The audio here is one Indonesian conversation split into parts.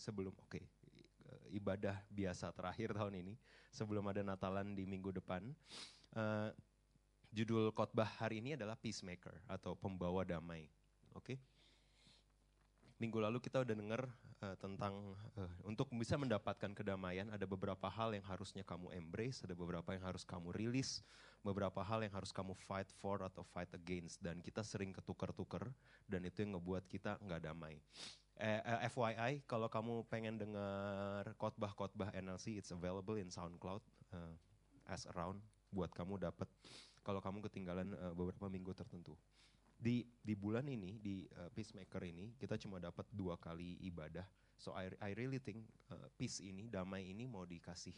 sebelum oke okay, ibadah biasa terakhir tahun ini sebelum ada Natalan di minggu depan. Uh, judul khotbah hari ini adalah peacemaker atau pembawa damai. Oke. Okay? Minggu lalu kita udah dengar uh, tentang uh, untuk bisa mendapatkan kedamaian ada beberapa hal yang harusnya kamu embrace, ada beberapa yang harus kamu rilis, beberapa hal yang harus kamu fight for atau fight against dan kita sering ketukar-tukar dan itu yang ngebuat kita nggak damai. Eh, eh, FYI, kalau kamu pengen dengar khotbah-khotbah NLC, it's available in SoundCloud uh, as around buat kamu dapat kalau kamu ketinggalan uh, beberapa minggu tertentu. Di di bulan ini di uh, peacemaker ini kita cuma dapat dua kali ibadah. So I I really think uh, peace ini damai ini mau dikasih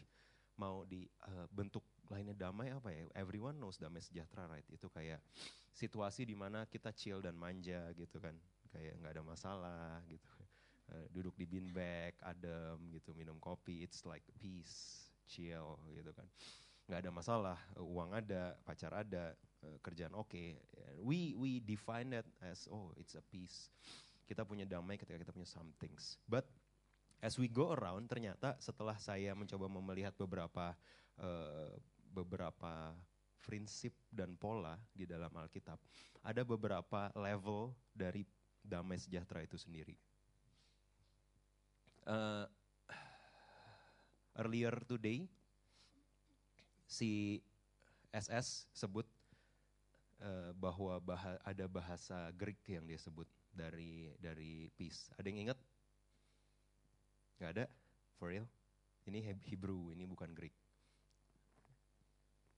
mau di uh, bentuk lainnya damai apa ya? Everyone knows damai sejahtera right? Itu kayak situasi di mana kita chill dan manja gitu kan kayak nggak ada masalah gitu uh, duduk di beanbag adem gitu minum kopi it's like peace chill gitu kan nggak ada masalah uang ada pacar ada Eh, kerjaan oke. Okay. We we define that as oh it's a peace. Kita punya damai ketika kita punya some things. But as we go around ternyata setelah saya mencoba melihat beberapa uh, beberapa prinsip dan pola di dalam Alkitab, ada beberapa level dari damai sejahtera itu sendiri. Uh, earlier today, si SS sebut uh, bahwa bah ada bahasa Greek yang dia sebut dari dari peace. Ada yang ingat? Gak ada? For real? Ini Hebrew, ini bukan Greek.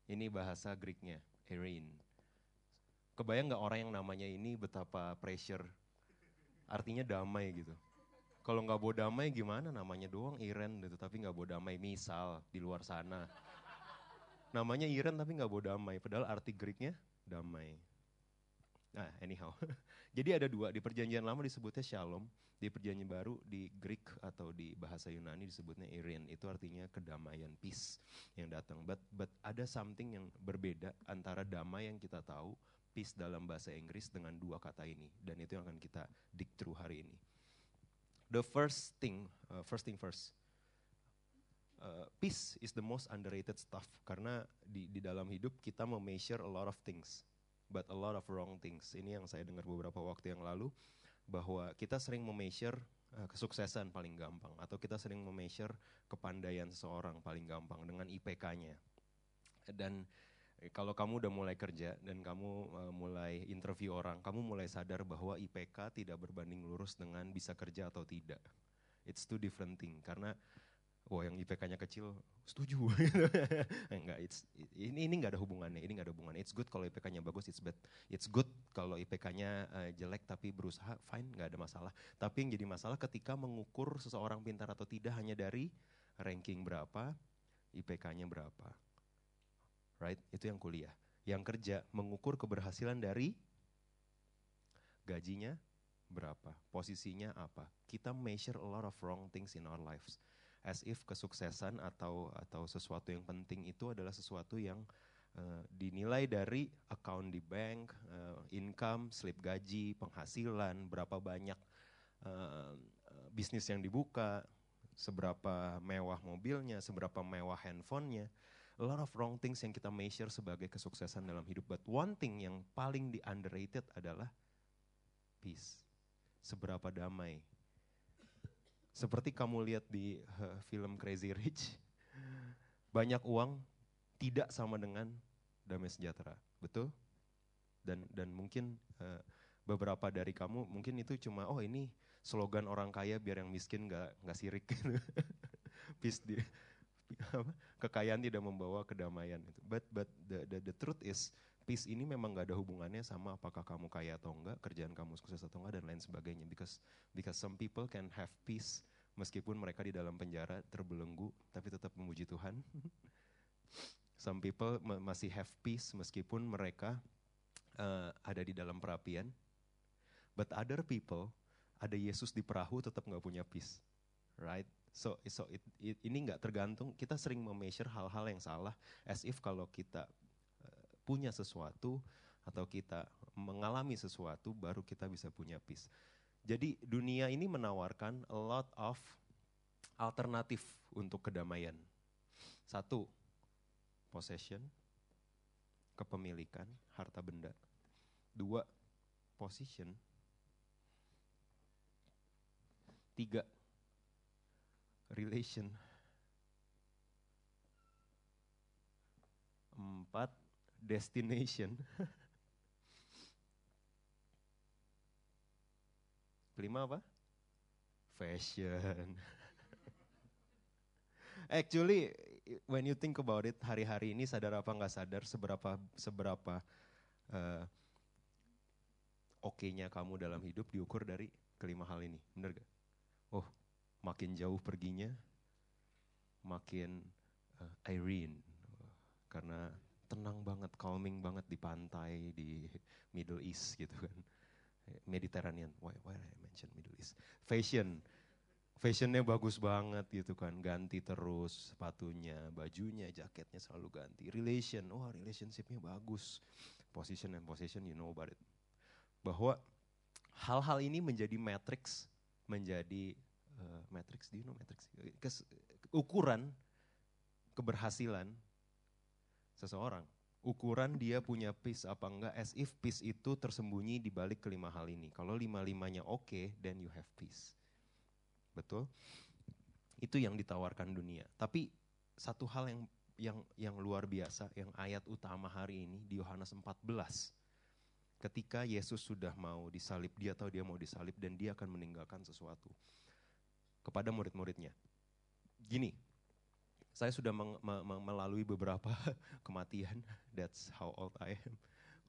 Ini bahasa Greeknya, Erein. Kebayang nggak orang yang namanya ini betapa pressure? Artinya damai gitu. Kalau nggak bawa damai gimana namanya doang Iren gitu, tapi nggak bawa damai. Misal di luar sana, namanya Iren tapi nggak bawa damai. Padahal arti Greeknya damai. Nah, anyhow. Jadi ada dua, di perjanjian lama disebutnya shalom, di perjanjian baru di Greek atau di bahasa Yunani disebutnya Erin. Itu artinya kedamaian, peace yang datang. But, but ada something yang berbeda antara damai yang kita tahu, peace dalam bahasa Inggris dengan dua kata ini. Dan itu yang akan kita dig through hari ini. The first thing, uh, first thing first, uh, peace is the most underrated stuff karena di di dalam hidup kita measure a lot of things but a lot of wrong things. Ini yang saya dengar beberapa waktu yang lalu bahwa kita sering measure uh, kesuksesan paling gampang atau kita sering measure kepandaian seseorang paling gampang dengan IPK-nya. Dan kalau kamu udah mulai kerja dan kamu uh, mulai interview orang, kamu mulai sadar bahwa IPK tidak berbanding lurus dengan bisa kerja atau tidak. It's two different thing karena wah yang IPK-nya kecil setuju. Enggak it's ini ini enggak ada hubungannya ini enggak ada hubungannya. It's good kalau IPK-nya bagus it's bad. It's good kalau IPK-nya uh, jelek tapi berusaha fine enggak ada masalah. Tapi yang jadi masalah ketika mengukur seseorang pintar atau tidak hanya dari ranking berapa IPK-nya berapa right? Itu yang kuliah. Yang kerja mengukur keberhasilan dari gajinya berapa posisinya apa. Kita measure a lot of wrong things in our lives. As if kesuksesan atau atau sesuatu yang penting itu adalah sesuatu yang uh, dinilai dari account di bank, uh, income, slip gaji, penghasilan, berapa banyak uh, bisnis yang dibuka, seberapa mewah mobilnya, seberapa mewah handphonenya. A lot of wrong things yang kita measure sebagai kesuksesan dalam hidup. But one thing yang paling di underrated adalah peace. Seberapa damai seperti kamu lihat di uh, film Crazy Rich, banyak uang tidak sama dengan damai sejahtera, betul? Dan dan mungkin uh, beberapa dari kamu mungkin itu cuma oh ini slogan orang kaya biar yang miskin nggak nggak sirik. Peace di kekayaan tidak membawa kedamaian itu. But but the, the the truth is peace ini memang gak ada hubungannya sama apakah kamu kaya atau enggak, kerjaan kamu sukses atau enggak dan lain sebagainya. Because because some people can have peace meskipun mereka di dalam penjara terbelenggu, tapi tetap memuji Tuhan. some people masih have peace meskipun mereka uh, ada di dalam perapian. But other people ada Yesus di perahu tetap nggak punya peace, right? So, so it, it, ini nggak tergantung. Kita sering memeasure hal-hal yang salah, as if kalau kita punya sesuatu atau kita mengalami sesuatu baru kita bisa punya peace. Jadi dunia ini menawarkan a lot of alternatif untuk kedamaian. Satu, possession, kepemilikan, harta benda. Dua, position. Tiga, relation. Empat, destination. Kelima apa? Fashion. Actually, when you think about it, hari-hari ini sadar apa nggak sadar seberapa seberapa uh, oke-nya kamu dalam hidup diukur dari kelima hal ini, bener gak? Oh, makin jauh perginya, makin uh, Irene, karena tenang banget, calming banget di pantai di Middle East gitu kan. Mediterranean, why, why I mention Middle East? Fashion, fashionnya bagus banget gitu kan, ganti terus sepatunya, bajunya, jaketnya selalu ganti. Relation, oh, relationshipnya bagus. Position and position, you know about it. Bahwa hal-hal ini menjadi matrix, menjadi uh, matrix, do you know matrix? Kes, ukuran keberhasilan seseorang ukuran dia punya peace apa enggak as if peace itu tersembunyi di balik kelima hal ini. Kalau lima-limanya oke, okay, then you have peace. Betul? Itu yang ditawarkan dunia. Tapi satu hal yang yang yang luar biasa yang ayat utama hari ini di Yohanes 14. Ketika Yesus sudah mau disalib, dia tahu dia mau disalib dan dia akan meninggalkan sesuatu kepada murid-muridnya. Gini, saya sudah melalui beberapa kematian. That's how old I am.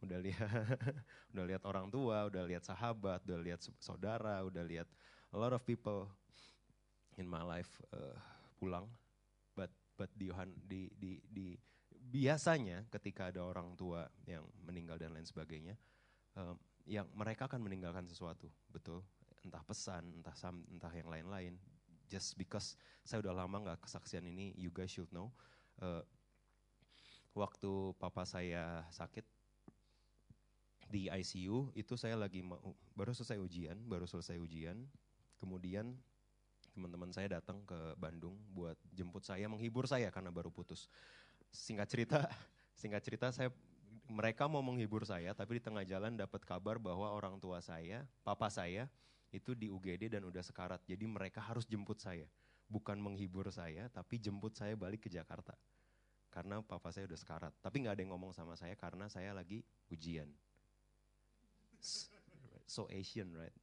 Udah lihat, udah lihat orang tua, udah lihat sahabat, udah lihat saudara, udah lihat a lot of people in my life uh, pulang. But but di, di, di, di biasanya ketika ada orang tua yang meninggal dan lain sebagainya, um, yang mereka akan meninggalkan sesuatu, betul. Entah pesan, entah sam, entah yang lain-lain just because saya udah lama nggak kesaksian ini, you guys should know. Uh, waktu papa saya sakit di ICU, itu saya lagi mau, baru selesai ujian, baru selesai ujian, kemudian teman-teman saya datang ke Bandung buat jemput saya, menghibur saya karena baru putus. Singkat cerita, singkat cerita saya mereka mau menghibur saya, tapi di tengah jalan dapat kabar bahwa orang tua saya, papa saya, itu di UGD dan udah sekarat. Jadi mereka harus jemput saya. Bukan menghibur saya, tapi jemput saya balik ke Jakarta. Karena papa saya udah sekarat. Tapi nggak ada yang ngomong sama saya karena saya lagi ujian. So Asian, right?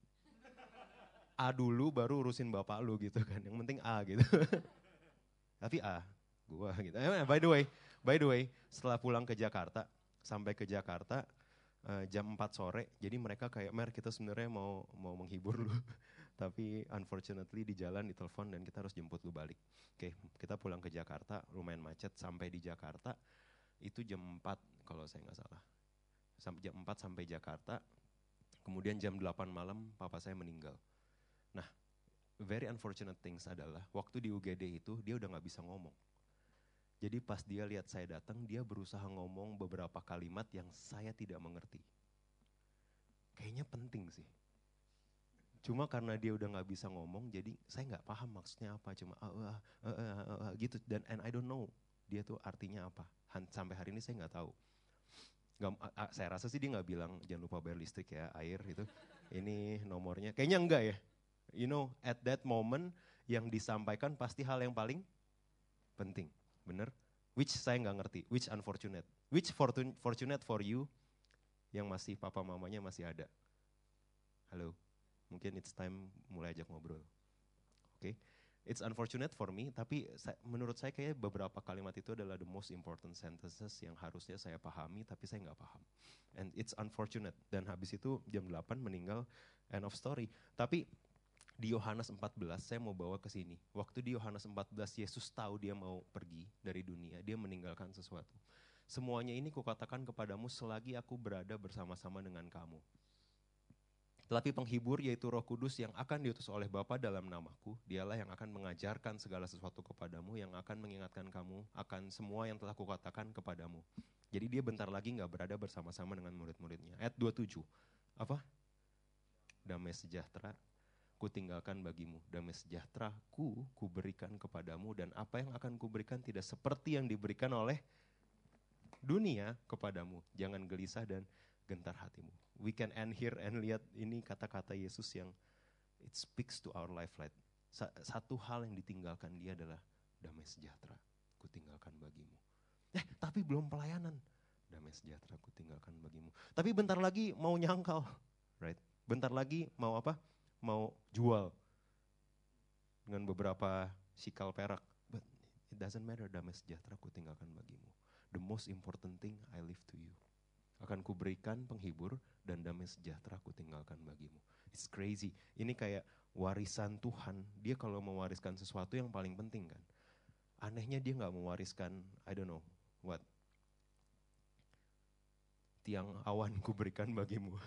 A dulu baru urusin bapak lu gitu kan. Yang penting A gitu. tapi A, gua gitu. Eh, by the way, by the way, setelah pulang ke Jakarta, sampai ke Jakarta, uh, jam 4 sore. Jadi mereka kayak, Mer kita sebenarnya mau mau menghibur lu. Tapi unfortunately di jalan ditelepon dan kita harus jemput lu balik. Oke, kita pulang ke Jakarta, lumayan macet. Sampai di Jakarta itu jam 4 kalau saya nggak salah. Sampai jam 4 sampai Jakarta. Kemudian jam 8 malam papa saya meninggal. Nah, very unfortunate things adalah waktu di UGD itu dia udah nggak bisa ngomong jadi pas dia lihat saya datang, dia berusaha ngomong beberapa kalimat yang saya tidak mengerti. Kayaknya penting sih. Cuma karena dia udah nggak bisa ngomong, jadi saya nggak paham maksudnya apa. Cuma uh, uh, uh, uh, uh, gitu. Dan and I don't know dia tuh artinya apa. Sampai hari ini saya nggak tahu. Gak, uh, saya rasa sih dia nggak bilang jangan lupa bayar listrik ya, air itu. Ini nomornya. Kayaknya enggak ya. You know, at that moment yang disampaikan pasti hal yang paling penting bener? Which saya nggak ngerti, which unfortunate, which fortune, fortunate for you yang masih papa mamanya masih ada. Halo, mungkin it's time mulai ajak ngobrol. Oke, okay? it's unfortunate for me, tapi saya, menurut saya kayak beberapa kalimat itu adalah the most important sentences yang harusnya saya pahami, tapi saya nggak paham. And it's unfortunate. Dan habis itu jam 8 meninggal, end of story. Tapi di Yohanes 14 saya mau bawa ke sini. Waktu di Yohanes 14 Yesus tahu dia mau pergi dari dunia, dia meninggalkan sesuatu. Semuanya ini kukatakan kepadamu selagi aku berada bersama-sama dengan kamu. Tetapi penghibur yaitu roh kudus yang akan diutus oleh Bapa dalam namaku, dialah yang akan mengajarkan segala sesuatu kepadamu, yang akan mengingatkan kamu akan semua yang telah kukatakan kepadamu. Jadi dia bentar lagi nggak berada bersama-sama dengan murid-muridnya. Ayat 27, apa? damai sejahtera ku tinggalkan bagimu. Damai sejahtera ku, ku berikan kepadamu dan apa yang akan ku berikan tidak seperti yang diberikan oleh dunia kepadamu. Jangan gelisah dan gentar hatimu. We can end here and lihat ini kata-kata Yesus yang it speaks to our life right. Satu hal yang ditinggalkan dia adalah damai sejahtera. Ku tinggalkan bagimu. Eh, tapi belum pelayanan damai sejahtera ku tinggalkan bagimu. Tapi bentar lagi mau nyangkal, right? Bentar lagi mau apa? Mau jual dengan beberapa sikal perak. But it doesn't matter, damai sejahtera ku tinggalkan bagimu. The most important thing I live to you. Akan kuberikan penghibur dan damai sejahtera ku tinggalkan bagimu. It's crazy. Ini kayak warisan Tuhan. Dia kalau mewariskan sesuatu yang paling penting kan. Anehnya dia nggak mewariskan, I don't know, what tiang awan ku berikan bagimu.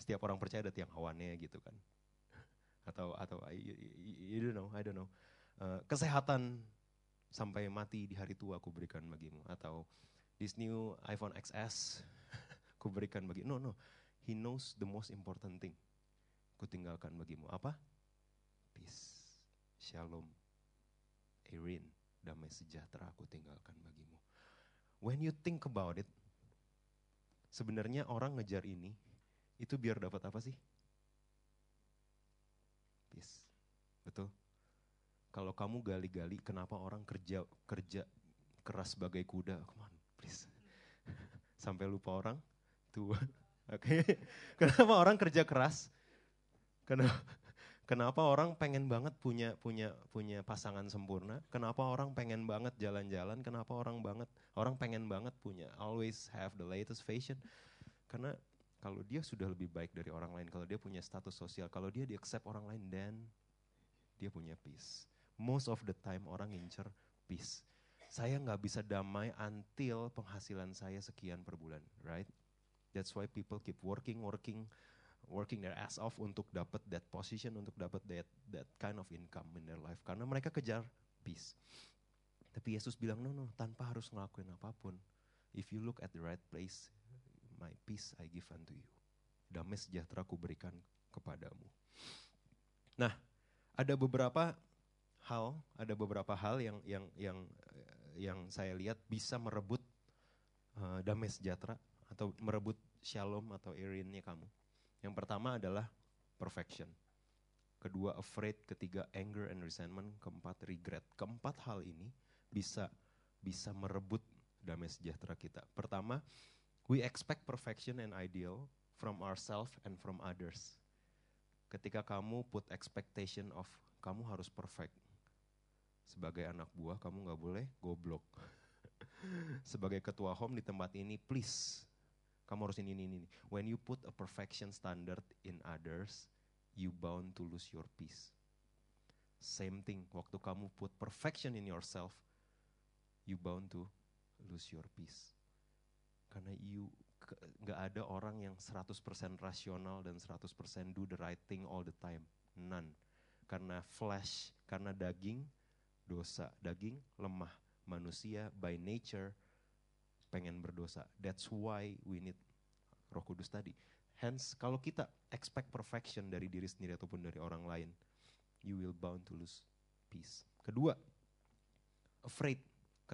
Setiap orang percaya ada tiang awannya gitu kan. Atau atau you, don't know, I don't know. Uh, kesehatan sampai mati di hari tua ku berikan bagimu. Atau this new iPhone XS ku berikan bagi no no. He knows the most important thing ku tinggalkan bagimu. Apa? Peace. Shalom. Erin damai sejahtera aku tinggalkan bagimu. When you think about it Sebenarnya orang ngejar ini, itu biar dapat apa sih? Betul. Kalau kamu gali-gali, kenapa orang kerja kerja keras sebagai kuda? Come on, please. Sampai lupa orang tua. Oke. Okay. Kenapa orang kerja keras? Kenapa? Kenapa orang pengen banget punya punya punya pasangan sempurna? Kenapa orang pengen banget jalan-jalan? Kenapa orang banget orang pengen banget punya always have the latest fashion? Karena kalau dia sudah lebih baik dari orang lain, kalau dia punya status sosial, kalau dia di accept orang lain, dan dia punya peace. Most of the time orang incer peace. Saya nggak bisa damai until penghasilan saya sekian per bulan, right? That's why people keep working, working, working their ass off untuk dapat that position, untuk dapat that that kind of income in their life. Karena mereka kejar peace. Tapi Yesus bilang, no, no, tanpa harus ngelakuin apa pun. If you look at the right place, my peace I give unto you. Damai sejahtera ku berikan kepadamu. Nah, ada beberapa hal, ada beberapa hal yang yang yang yang saya lihat bisa merebut uh, damai sejahtera atau merebut shalom atau irinnya kamu. Yang pertama adalah perfection. Kedua afraid, ketiga anger and resentment, keempat regret. Keempat hal ini bisa bisa merebut damai sejahtera kita. Pertama, we expect perfection and ideal from ourselves and from others. Ketika kamu put expectation of kamu harus perfect. Sebagai anak buah kamu nggak boleh goblok. Sebagai ketua home di tempat ini, please kamu harus ini, ini, ini. When you put a perfection standard in others, you bound to lose your peace. Same thing, waktu kamu put perfection in yourself, you bound to lose your peace. Karena you nggak ada orang yang 100% rasional dan 100% do the right thing all the time. None. Karena flesh, karena daging, dosa. Daging lemah. Manusia by nature pengen berdosa. That's why we need Roh Kudus tadi. Hence, kalau kita expect perfection dari diri sendiri ataupun dari orang lain, you will bound to lose peace. Kedua, afraid,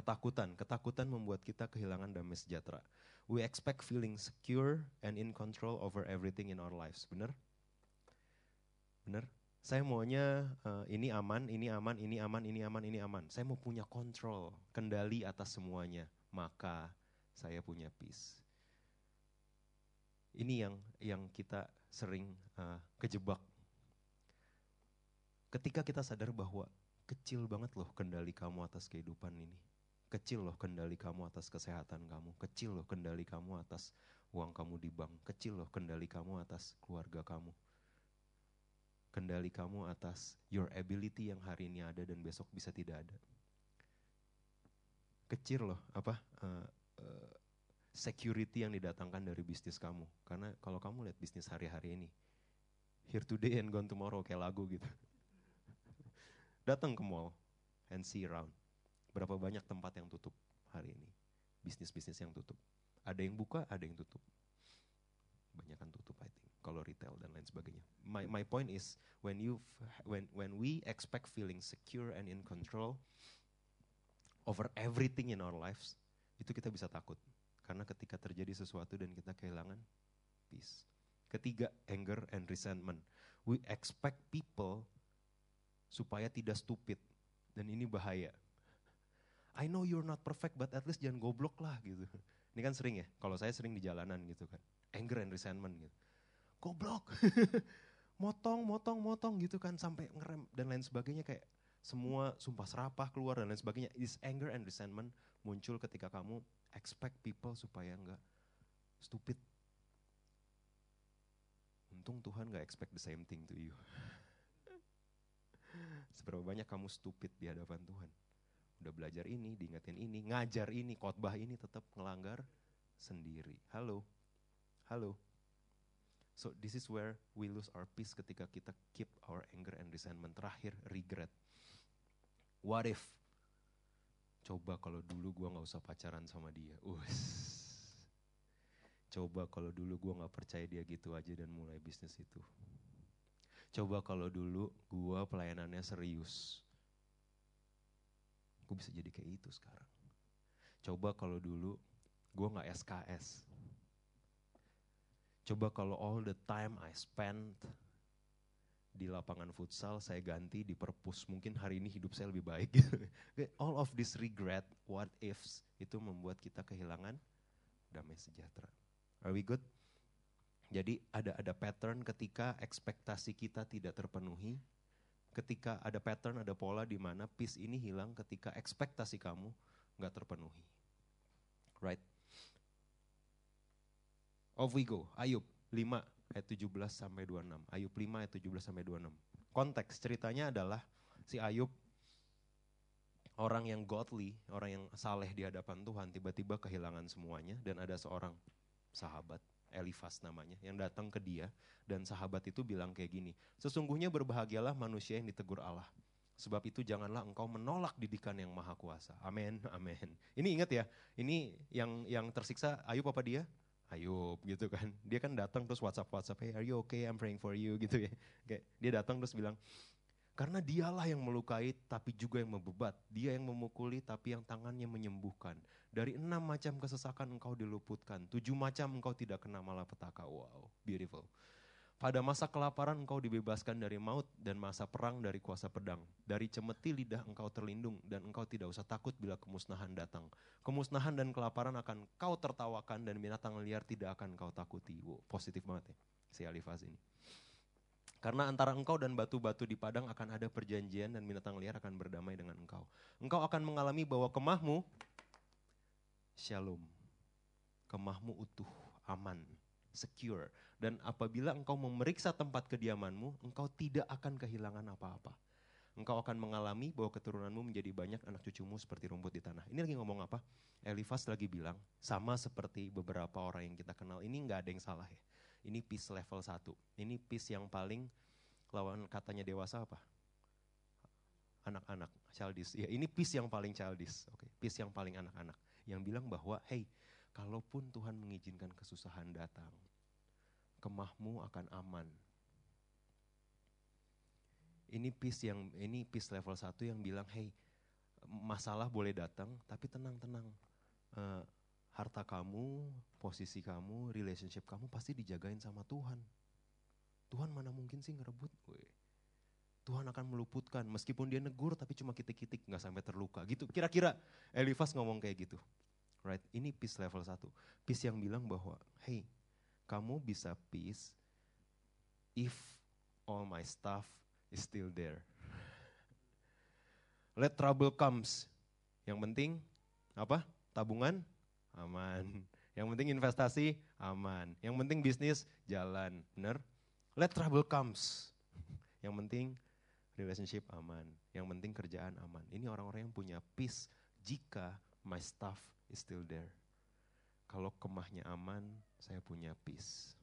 ketakutan. Ketakutan membuat kita kehilangan damai sejahtera. We expect feeling secure and in control over everything in our lives. Benar? Benar? Saya maunya uh, ini aman, ini aman, ini aman, ini aman, ini aman. Saya mau punya kontrol, kendali atas semuanya. Maka saya punya peace. Ini yang yang kita sering uh, kejebak. Ketika kita sadar bahwa kecil banget loh kendali kamu atas kehidupan ini. Kecil loh kendali kamu atas kesehatan kamu. Kecil loh kendali kamu atas uang kamu di bank. Kecil loh kendali kamu atas keluarga kamu. Kendali kamu atas your ability yang hari ini ada dan besok bisa tidak ada. Kecil loh apa uh, uh, security yang didatangkan dari bisnis kamu. Karena kalau kamu lihat bisnis hari-hari ini, here today and gone tomorrow kayak lagu gitu. Datang ke mall and see around. Berapa banyak tempat yang tutup hari ini. Bisnis-bisnis yang tutup. Ada yang buka, ada yang tutup. Banyak kan tutup I. Kalau retail dan lain sebagainya. my my point is when you when when we expect feeling secure and in control over everything in our lives, itu kita bisa takut. Karena ketika terjadi sesuatu dan kita kehilangan peace. Ketiga, anger and resentment. We expect people supaya tidak stupid. Dan ini bahaya. I know you're not perfect, but at least jangan goblok lah gitu. Ini kan sering ya, kalau saya sering di jalanan gitu kan. Anger and resentment gitu. Goblok. motong, motong, motong gitu kan sampai ngerem dan lain sebagainya kayak semua sumpah serapah keluar dan lain sebagainya. Is anger and resentment muncul ketika kamu expect people supaya enggak stupid. Untung Tuhan nggak expect the same thing to you. Seberapa banyak kamu stupid di hadapan Tuhan udah belajar ini, diingetin ini, ngajar ini, khotbah ini tetap ngelanggar sendiri. Halo, halo. So this is where we lose our peace ketika kita keep our anger and resentment. Terakhir, regret. What if? Coba kalau dulu gue gak usah pacaran sama dia. Us. Coba kalau dulu gue gak percaya dia gitu aja dan mulai bisnis itu. Coba kalau dulu gue pelayanannya serius gue bisa jadi kayak itu sekarang. Coba kalau dulu gue gak SKS. Coba kalau all the time I spend di lapangan futsal saya ganti di perpus mungkin hari ini hidup saya lebih baik all of this regret what ifs itu membuat kita kehilangan damai sejahtera are we good jadi ada ada pattern ketika ekspektasi kita tidak terpenuhi ketika ada pattern, ada pola di mana peace ini hilang ketika ekspektasi kamu nggak terpenuhi. Right? Off we go. Ayub 5 ayat 17 sampai 26. Ayub 5 ayat 17 sampai 26. Konteks ceritanya adalah si Ayub orang yang godly, orang yang saleh di hadapan Tuhan tiba-tiba kehilangan semuanya dan ada seorang sahabat Elifas namanya, yang datang ke dia dan sahabat itu bilang kayak gini, sesungguhnya berbahagialah manusia yang ditegur Allah. Sebab itu janganlah engkau menolak didikan yang maha kuasa. Amin, amin. Ini ingat ya, ini yang yang tersiksa Ayub apa dia? Ayub gitu kan. Dia kan datang terus WhatsApp WhatsApp, hey are you okay? I'm praying for you gitu ya. Kayak dia datang terus bilang, karena dialah yang melukai tapi juga yang membebat. Dia yang memukuli tapi yang tangannya menyembuhkan. Dari enam macam kesesakan engkau diluputkan. Tujuh macam engkau tidak kena malapetaka. Wow, beautiful. Pada masa kelaparan engkau dibebaskan dari maut dan masa perang dari kuasa pedang. Dari cemeti lidah engkau terlindung dan engkau tidak usah takut bila kemusnahan datang. Kemusnahan dan kelaparan akan kau tertawakan dan binatang liar tidak akan kau takuti. Wow, positif banget ya si Alifaz ini. Karena antara engkau dan batu-batu di padang akan ada perjanjian dan binatang liar akan berdamai dengan engkau. Engkau akan mengalami bahwa kemahmu shalom. Kemahmu utuh, aman, secure. Dan apabila engkau memeriksa tempat kediamanmu, engkau tidak akan kehilangan apa-apa. Engkau akan mengalami bahwa keturunanmu menjadi banyak anak cucumu seperti rumput di tanah. Ini lagi ngomong apa? Elifas lagi bilang, sama seperti beberapa orang yang kita kenal, ini nggak ada yang salah ya ini peace level 1. Ini peace yang paling lawan katanya dewasa apa? Anak-anak, childish. Ya, ini peace yang paling childish. Oke, okay. peace yang paling anak-anak. Yang bilang bahwa, hey, kalaupun Tuhan mengizinkan kesusahan datang, kemahmu akan aman. Ini peace yang ini peace level 1 yang bilang, hey, masalah boleh datang, tapi tenang-tenang. Uh, harta kamu, posisi kamu, relationship kamu pasti dijagain sama Tuhan. Tuhan mana mungkin sih ngerebut? gue. Tuhan akan meluputkan, meskipun dia negur tapi cuma kitik-kitik, nggak sampai terluka. Gitu, kira-kira Elifas ngomong kayak gitu. Right, ini peace level satu. Peace yang bilang bahwa, hey, kamu bisa peace if all my stuff is still there. Let trouble comes. Yang penting apa? Tabungan aman. Yang penting investasi, aman. Yang penting bisnis, jalan. Bener? Let trouble comes. Yang penting relationship aman. Yang penting kerjaan aman. Ini orang-orang yang punya peace jika my stuff is still there. Kalau kemahnya aman, saya punya peace.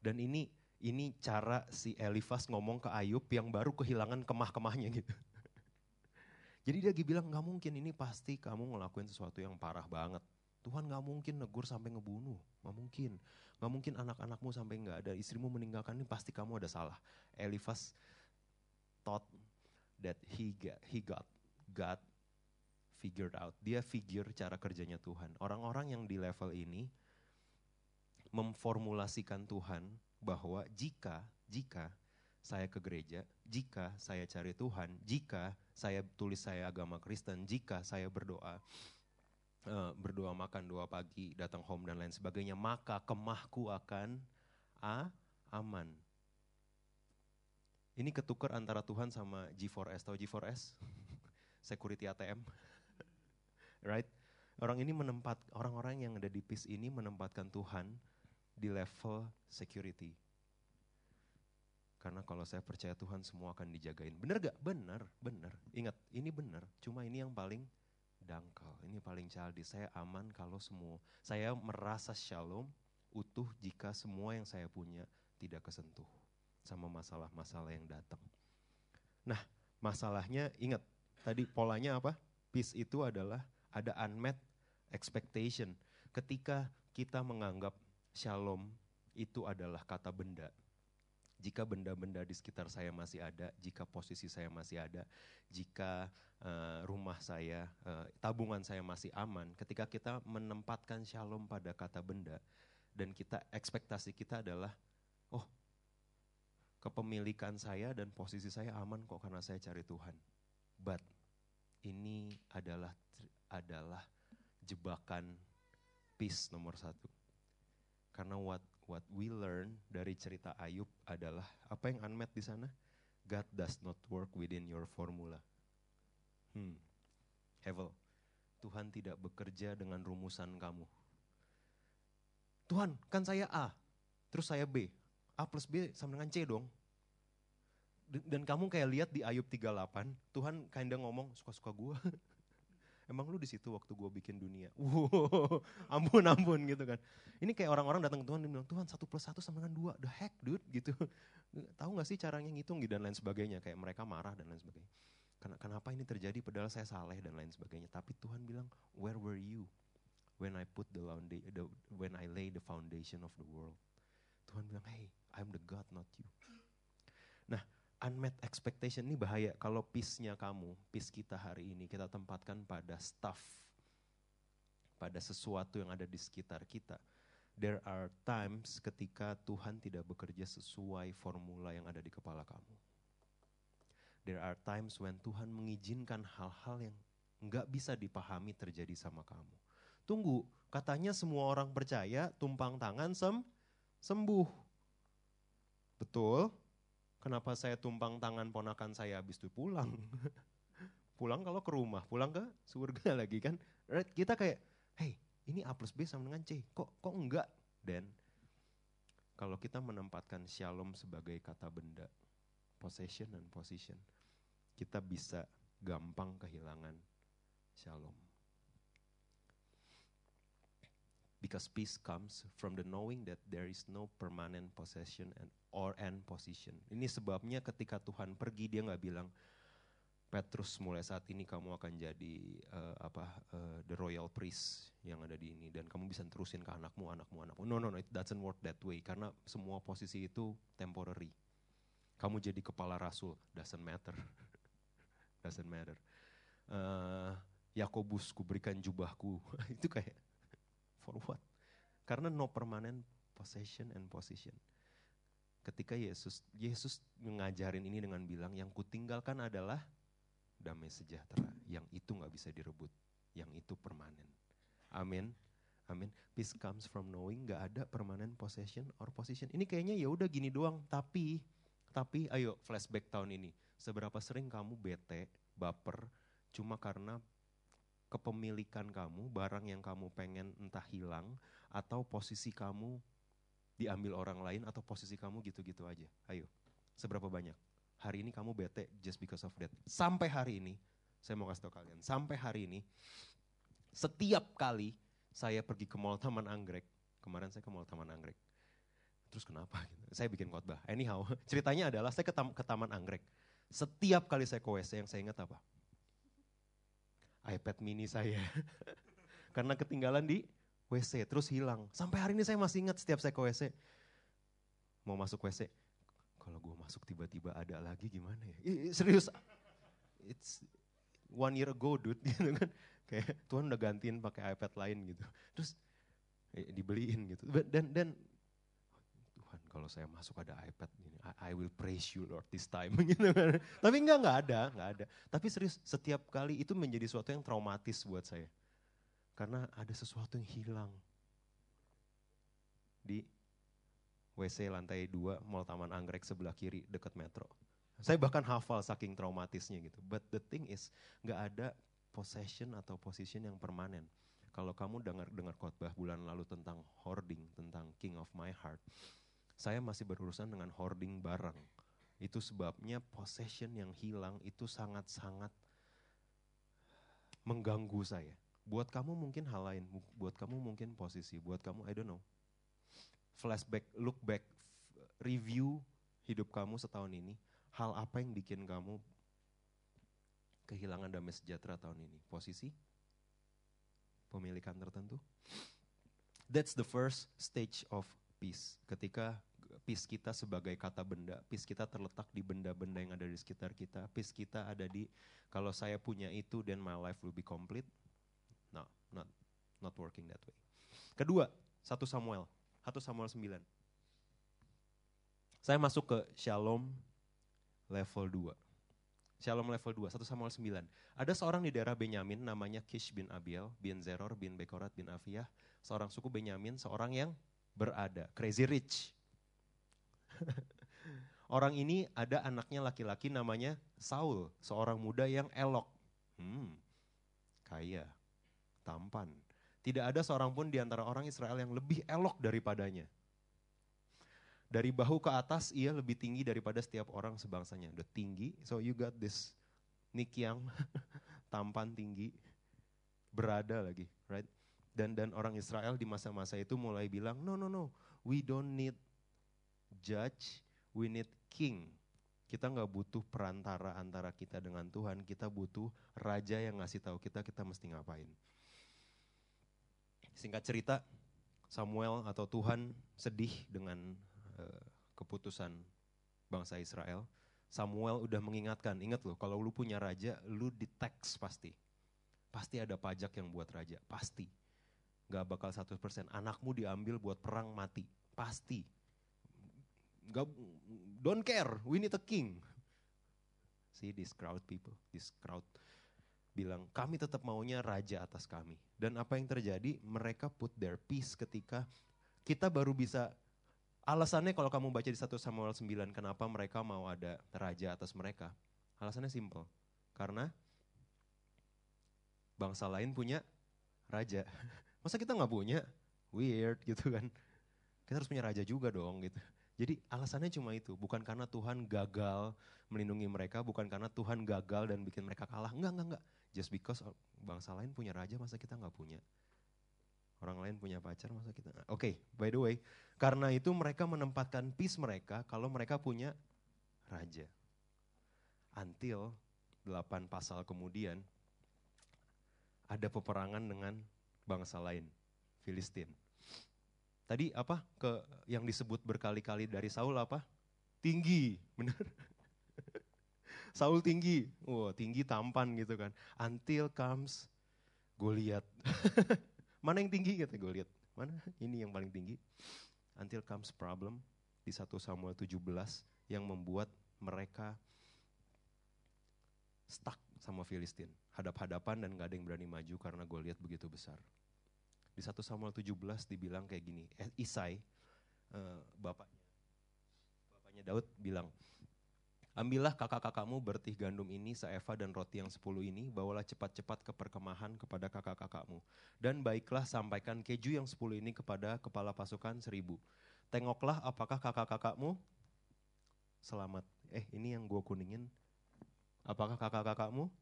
Dan ini ini cara si Elifas ngomong ke Ayub yang baru kehilangan kemah-kemahnya gitu. Jadi dia bilang nggak mungkin ini pasti kamu ngelakuin sesuatu yang parah banget. Tuhan nggak mungkin negur sampai ngebunuh, nggak mungkin. Nggak mungkin anak-anakmu sampai nggak ada, istrimu meninggalkan ini pasti kamu ada salah. Elifas thought that he got, he got God figured out. Dia figure cara kerjanya Tuhan. Orang-orang yang di level ini memformulasikan Tuhan bahwa jika jika saya ke gereja, jika saya cari Tuhan, jika saya tulis saya agama Kristen, jika saya berdoa, uh, berdoa makan doa pagi, datang home dan lain sebagainya, maka kemahku akan a, aman. Ini ketukar antara Tuhan sama G4S. Tahu G4S? Security ATM. right? Orang ini menempat orang-orang yang ada di PIS ini menempatkan Tuhan di level security karena kalau saya percaya Tuhan semua akan dijagain. Bener gak? Bener, bener. Ingat, ini bener. Cuma ini yang paling dangkal. Ini paling childish. Saya aman kalau semua. Saya merasa shalom, utuh jika semua yang saya punya tidak kesentuh. Sama masalah-masalah yang datang. Nah, masalahnya ingat, tadi polanya apa? Peace itu adalah ada unmet expectation. Ketika kita menganggap shalom itu adalah kata benda, jika benda-benda di sekitar saya masih ada, jika posisi saya masih ada, jika uh, rumah saya, uh, tabungan saya masih aman, ketika kita menempatkan shalom pada kata benda, dan kita ekspektasi kita adalah, oh kepemilikan saya dan posisi saya aman kok karena saya cari Tuhan. But ini adalah adalah jebakan peace nomor satu. Karena what what we learn dari cerita Ayub adalah apa yang unmet di sana? God does not work within your formula. Hmm. Hevel, Tuhan tidak bekerja dengan rumusan kamu. Tuhan, kan saya A, terus saya B. A plus B sama dengan C dong. Dan kamu kayak lihat di Ayub 38, Tuhan kinda ngomong, suka-suka gue. emang lu di situ waktu gue bikin dunia. Wow, ampun ampun gitu kan. Ini kayak orang-orang datang ke Tuhan dan bilang, Tuhan satu plus satu sama dengan dua, the heck dude gitu. Tahu gak sih caranya ngitung gitu dan lain sebagainya. Kayak mereka marah dan lain sebagainya. Kenapa ini terjadi padahal saya saleh dan lain sebagainya. Tapi Tuhan bilang, where were you when I put the, the when I lay the foundation of the world. Tuhan bilang, hey, I'm the God, not you. Nah, unmet expectation ini bahaya kalau peace-nya kamu, peace kita hari ini kita tempatkan pada stuff, pada sesuatu yang ada di sekitar kita. There are times ketika Tuhan tidak bekerja sesuai formula yang ada di kepala kamu. There are times when Tuhan mengizinkan hal-hal yang nggak bisa dipahami terjadi sama kamu. Tunggu, katanya semua orang percaya tumpang tangan sem sembuh. Betul? Kenapa saya tumpang tangan ponakan saya habis itu pulang? pulang kalau ke rumah, pulang ke surga lagi kan. Kita kayak, hey ini A plus B sama dengan C, kok kok enggak? Dan kalau kita menempatkan shalom sebagai kata benda, possession dan position, kita bisa gampang kehilangan shalom. Because peace comes from the knowing that there is no permanent possession and or and position. Ini sebabnya ketika Tuhan pergi dia nggak bilang Petrus mulai saat ini kamu akan jadi uh, apa uh, the royal priest yang ada di ini dan kamu bisa terusin ke anakmu, anakmu, anakmu. No, no, no, it doesn't work that way karena semua posisi itu temporary. Kamu jadi kepala rasul, doesn't matter, doesn't matter. Uh, Yakobus, kuberikan jubahku, itu kayak For what? Karena no permanent possession and position. Ketika Yesus Yesus mengajarin ini dengan bilang yang kutinggalkan adalah damai sejahtera, yang itu nggak bisa direbut, yang itu permanen. Amin. Amin. Peace comes from knowing nggak ada permanent possession or position. Ini kayaknya ya udah gini doang, tapi tapi ayo flashback tahun ini. Seberapa sering kamu bete, baper cuma karena kepemilikan kamu, barang yang kamu pengen entah hilang, atau posisi kamu diambil orang lain, atau posisi kamu gitu-gitu aja. Ayo, seberapa banyak? Hari ini kamu bete just because of that. Sampai hari ini, saya mau kasih tau kalian, sampai hari ini, setiap kali saya pergi ke Mall Taman Anggrek, kemarin saya ke Mall Taman Anggrek, terus kenapa? Saya bikin khotbah. Anyhow, ceritanya adalah saya ke, tam ke Taman Anggrek. Setiap kali saya ke WC yang saya ingat apa? iPad mini saya. Karena ketinggalan di WC, terus hilang. Sampai hari ini saya masih ingat setiap saya ke WC. Mau masuk WC, kalau gue masuk tiba-tiba ada lagi gimana ya? serius, it's one year ago dude gitu kan. Kayak Tuhan udah gantiin pakai iPad lain gitu. Terus eh, dibeliin gitu. Dan dan kalau saya masuk ada iPad ini, I, I will praise you Lord this time gitu kan. Tapi enggak enggak ada, enggak ada. Tapi serius setiap kali itu menjadi sesuatu yang traumatis buat saya. Karena ada sesuatu yang hilang. Di WC lantai 2 Mall Taman Anggrek sebelah kiri dekat metro. Saya bahkan hafal saking traumatisnya gitu. But the thing is, nggak ada possession atau position yang permanen. Kalau kamu dengar dengar khotbah bulan lalu tentang hoarding, tentang King of My Heart, saya masih berurusan dengan hoarding barang. Itu sebabnya possession yang hilang itu sangat-sangat mengganggu saya. Buat kamu mungkin hal lain, buat kamu mungkin posisi, buat kamu I don't know. Flashback, look back, review hidup kamu setahun ini, hal apa yang bikin kamu kehilangan damai sejahtera tahun ini? Posisi? Pemilikan tertentu? That's the first stage of peace. Ketika peace kita sebagai kata benda, peace kita terletak di benda-benda yang ada di sekitar kita, peace kita ada di kalau saya punya itu then my life will be complete. No, not not working that way. Kedua, satu Samuel, satu Samuel 9. Saya masuk ke Shalom level 2. Shalom level 2, satu Samuel 9. Ada seorang di daerah Benyamin namanya Kish bin Abiel, bin Zeror, bin Bekorat, bin Afiyah. Seorang suku Benyamin, seorang yang berada, crazy rich. Orang ini ada anaknya laki-laki namanya Saul, seorang muda yang elok. Hmm, kaya tampan. Tidak ada seorang pun di antara orang Israel yang lebih elok daripadanya. Dari bahu ke atas ia lebih tinggi daripada setiap orang sebangsanya. Udah tinggi, so you got this Nick yang tampan tinggi, berada lagi, right? Dan dan orang Israel di masa-masa itu mulai bilang, no no no, we don't need judge, we need king. Kita nggak butuh perantara antara kita dengan Tuhan, kita butuh raja yang ngasih tahu kita kita mesti ngapain. Singkat cerita, Samuel atau Tuhan sedih dengan uh, keputusan bangsa Israel. Samuel udah mengingatkan, ingat loh kalau lu punya raja, lu di pasti. Pasti ada pajak yang buat raja, pasti. Gak bakal 100%, anakmu diambil buat perang mati, pasti. Gak, don't care, we need a king. See this crowd people, this crowd bilang kami tetap maunya raja atas kami. Dan apa yang terjadi? Mereka put their peace ketika kita baru bisa alasannya kalau kamu baca di 1 Samuel 9 kenapa mereka mau ada raja atas mereka. Alasannya simple. Karena bangsa lain punya raja. Masa kita nggak punya? Weird gitu kan. Kita harus punya raja juga dong gitu. Jadi alasannya cuma itu, bukan karena Tuhan gagal melindungi mereka, bukan karena Tuhan gagal dan bikin mereka kalah. Enggak, enggak, enggak. Just because bangsa lain punya raja, masa kita nggak punya? Orang lain punya pacar, masa kita Oke, okay, by the way, karena itu mereka menempatkan peace mereka kalau mereka punya raja. Until delapan pasal kemudian, ada peperangan dengan bangsa lain, Filistin. Tadi apa ke yang disebut berkali-kali dari Saul apa? Tinggi, benar. Saul tinggi, wow, tinggi tampan gitu kan. Until comes Goliat. Mana yang tinggi kata Goliat? Mana? Ini yang paling tinggi. Until comes problem di 1 Samuel 17 yang membuat mereka stuck sama Filistin. Hadap-hadapan dan gak ada yang berani maju karena Goliat begitu besar. Di 1 Samuel 17 dibilang kayak gini, eh, Isai, uh, bapaknya, bapaknya Daud bilang, Ambillah kakak-kakakmu bertih gandum ini seeva dan roti yang sepuluh ini, bawalah cepat-cepat ke perkemahan kepada kakak-kakakmu. Dan baiklah sampaikan keju yang sepuluh ini kepada kepala pasukan seribu. Tengoklah apakah kakak-kakakmu selamat. Eh ini yang gue kuningin. Apakah kakak-kakakmu?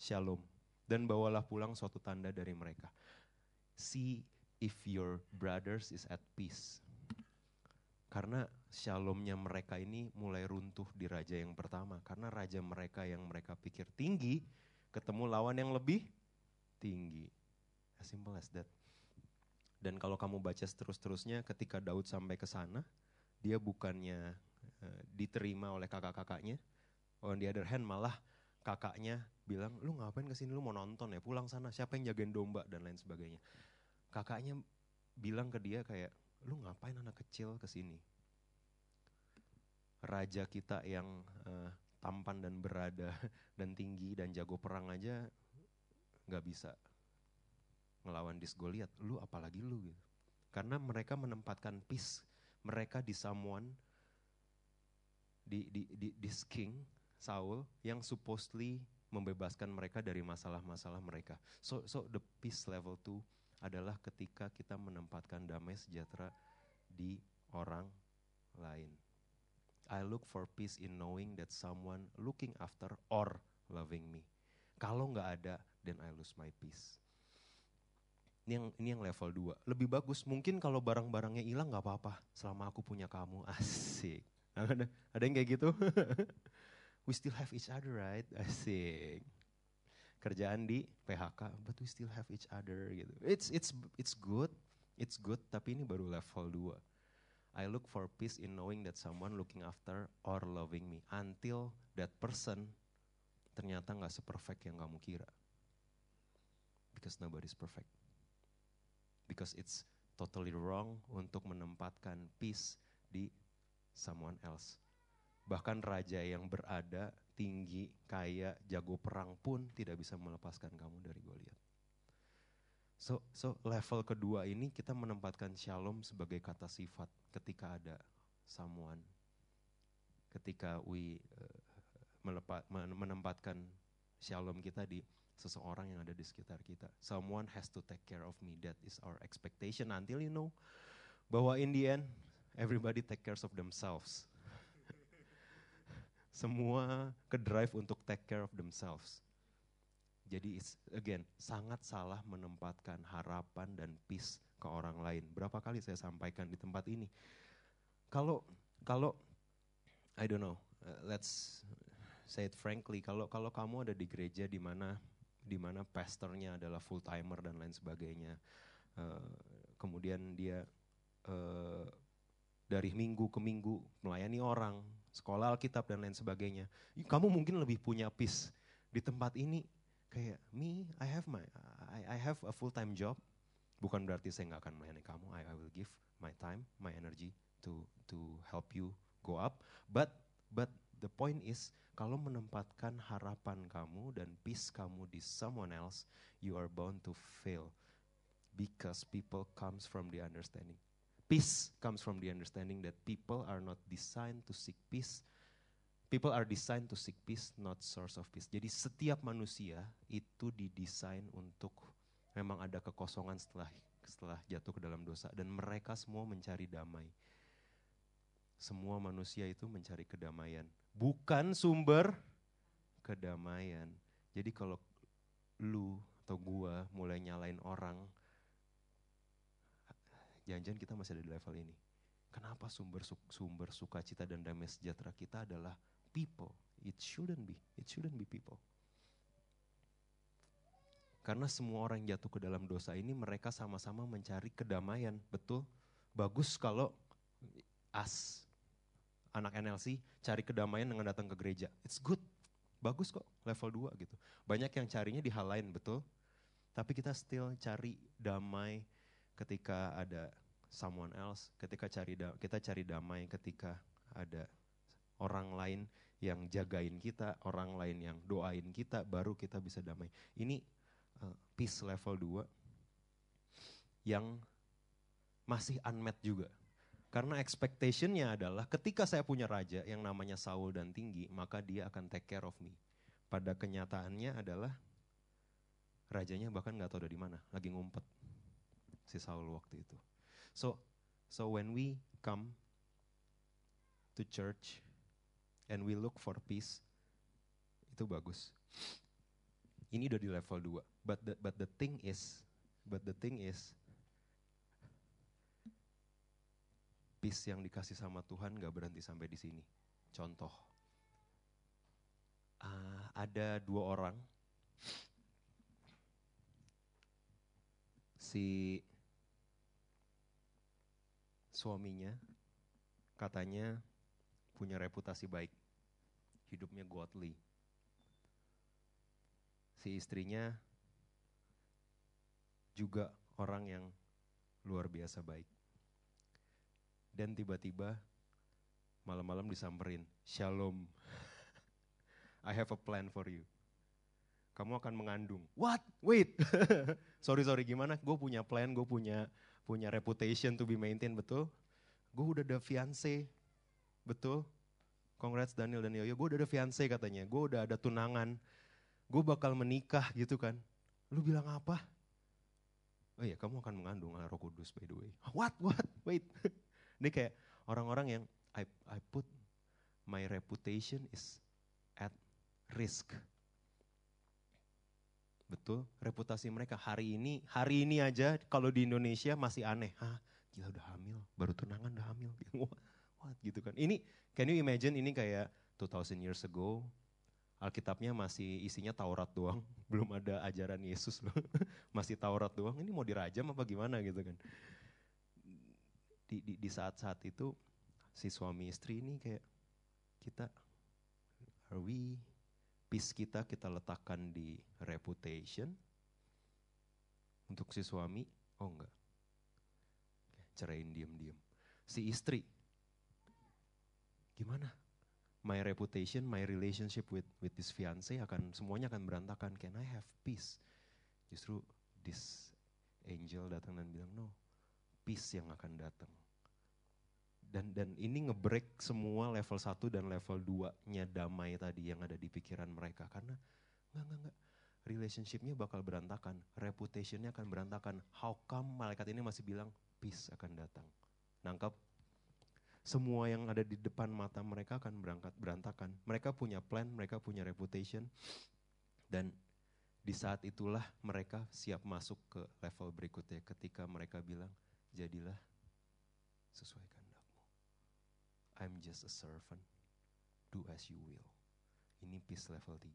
Shalom. Dan bawalah pulang suatu tanda dari mereka see if your brothers is at peace. Karena shalomnya mereka ini mulai runtuh di raja yang pertama. Karena raja mereka yang mereka pikir tinggi, ketemu lawan yang lebih tinggi. As simple as that. Dan kalau kamu baca terus-terusnya ketika Daud sampai ke sana, dia bukannya uh, diterima oleh kakak-kakaknya. On the other hand malah kakaknya bilang, lu ngapain ke sini, lu mau nonton ya, pulang sana, siapa yang jagain domba dan lain sebagainya. Kakaknya bilang ke dia kayak, lu ngapain anak kecil ke sini? Raja kita yang uh, tampan dan berada dan tinggi dan jago perang aja nggak bisa ngelawan dis Goliat, lu apalagi lu gitu. Karena mereka menempatkan peace mereka di someone di di di this king Saul yang supposedly membebaskan mereka dari masalah-masalah mereka. So so the peace level two adalah ketika kita menempatkan damai sejahtera di orang lain. I look for peace in knowing that someone looking after or loving me. Kalau nggak ada, then I lose my peace. Ini yang ini yang level 2. Lebih bagus mungkin kalau barang-barangnya hilang nggak apa-apa selama aku punya kamu. Asik. Ada, ada yang kayak gitu? we still have each other right? Asik. Kerjaan di PHK, but we still have each other gitu. It's it's it's good. It's good, tapi ini baru level 2. I look for peace in knowing that someone looking after or loving me until that person ternyata nggak seperfect yang kamu kira. Because nobody's perfect because it's totally wrong untuk menempatkan peace di someone else. Bahkan raja yang berada tinggi, kaya, jago perang pun tidak bisa melepaskan kamu dari Goliat. So, so level kedua ini kita menempatkan shalom sebagai kata sifat ketika ada someone. Ketika we uh, melepa, menempatkan shalom kita di seseorang yang ada di sekitar kita. Someone has to take care of me. That is our expectation until you know bahwa in the end everybody take care of themselves. Semua ke drive untuk take care of themselves. Jadi again sangat salah menempatkan harapan dan peace ke orang lain. Berapa kali saya sampaikan di tempat ini. Kalau kalau I don't know, uh, let's say it frankly, kalau kalau kamu ada di gereja di mana di mana pastornya adalah full timer dan lain sebagainya. Uh, kemudian dia uh, dari minggu ke minggu melayani orang, sekolah Alkitab dan lain sebagainya. Kamu mungkin lebih punya peace di tempat ini kayak me, I have my, I, I have a full time job. Bukan berarti saya nggak akan melayani kamu. I, I will give my time, my energy to to help you go up. But but the point is kalau menempatkan harapan kamu dan peace kamu di someone else, you are bound to fail. Because people comes from the understanding. Peace comes from the understanding that people are not designed to seek peace. People are designed to seek peace, not source of peace. Jadi setiap manusia itu didesain untuk memang ada kekosongan setelah setelah jatuh ke dalam dosa dan mereka semua mencari damai. Semua manusia itu mencari kedamaian bukan sumber kedamaian. Jadi kalau lu atau gua mulai nyalain orang, jangan-jangan kita masih ada di level ini. Kenapa sumber sumber sukacita dan damai sejahtera kita adalah people? It shouldn't be. It shouldn't be people. Karena semua orang yang jatuh ke dalam dosa ini mereka sama-sama mencari kedamaian, betul? Bagus kalau as anak NLC cari kedamaian dengan datang ke gereja. It's good. Bagus kok level 2 gitu. Banyak yang carinya di hal lain betul. Tapi kita still cari damai ketika ada someone else, ketika cari kita cari damai ketika ada orang lain yang jagain kita, orang lain yang doain kita, baru kita bisa damai. Ini uh, peace level 2 yang masih unmet juga. Karena expectationnya adalah ketika saya punya raja yang namanya Saul dan tinggi, maka dia akan take care of me. Pada kenyataannya adalah rajanya bahkan nggak tahu dari mana, lagi ngumpet si Saul waktu itu. So, so when we come to church and we look for peace, itu bagus. Ini udah di level 2. But the, but the thing is, but the thing is, peace yang dikasih sama Tuhan gak berhenti sampai di sini. Contoh, uh, ada dua orang si suaminya katanya punya reputasi baik. Hidupnya godly. Si istrinya juga orang yang luar biasa baik. Dan tiba-tiba malam-malam disamperin, Shalom. I have a plan for you. Kamu akan mengandung. What? Wait. sorry sorry gimana? Gue punya plan, gue punya punya reputation to be maintained betul. Gue udah ada fiance, betul. Congrats Daniel dan Yoyo, gue udah ada fiance katanya. Gue udah ada tunangan. Gue bakal menikah gitu kan. Lu bilang apa? Oh iya, kamu akan mengandung roh kudus by the way. What? What? Wait. Ini kayak orang-orang yang I, I put my reputation is at risk. Betul, reputasi mereka hari ini, hari ini aja kalau di Indonesia masih aneh. Hah, gila udah hamil, baru tunangan udah hamil. What gitu kan. Ini, can you imagine ini kayak 2000 years ago, Alkitabnya masih isinya Taurat doang, belum ada ajaran Yesus loh. masih Taurat doang, ini mau dirajam apa gimana gitu kan. Di, di, di saat-saat itu si suami istri ini kayak kita are we peace kita kita letakkan di reputation untuk si suami oh enggak. Ceraiin diam-diam si istri gimana? My reputation my relationship with with this fiance akan semuanya akan berantakan. Can I have peace? Justru this angel datang dan bilang no peace yang akan datang dan dan ini ngebreak semua level 1 dan level 2-nya damai tadi yang ada di pikiran mereka karena enggak enggak enggak relationship-nya bakal berantakan, reputation-nya akan berantakan. How come malaikat ini masih bilang peace akan datang? Nangkap semua yang ada di depan mata mereka akan berangkat berantakan. Mereka punya plan, mereka punya reputation dan di saat itulah mereka siap masuk ke level berikutnya ketika mereka bilang jadilah sesuaikan. I'm just a servant. Do as you will. Ini peace level 3.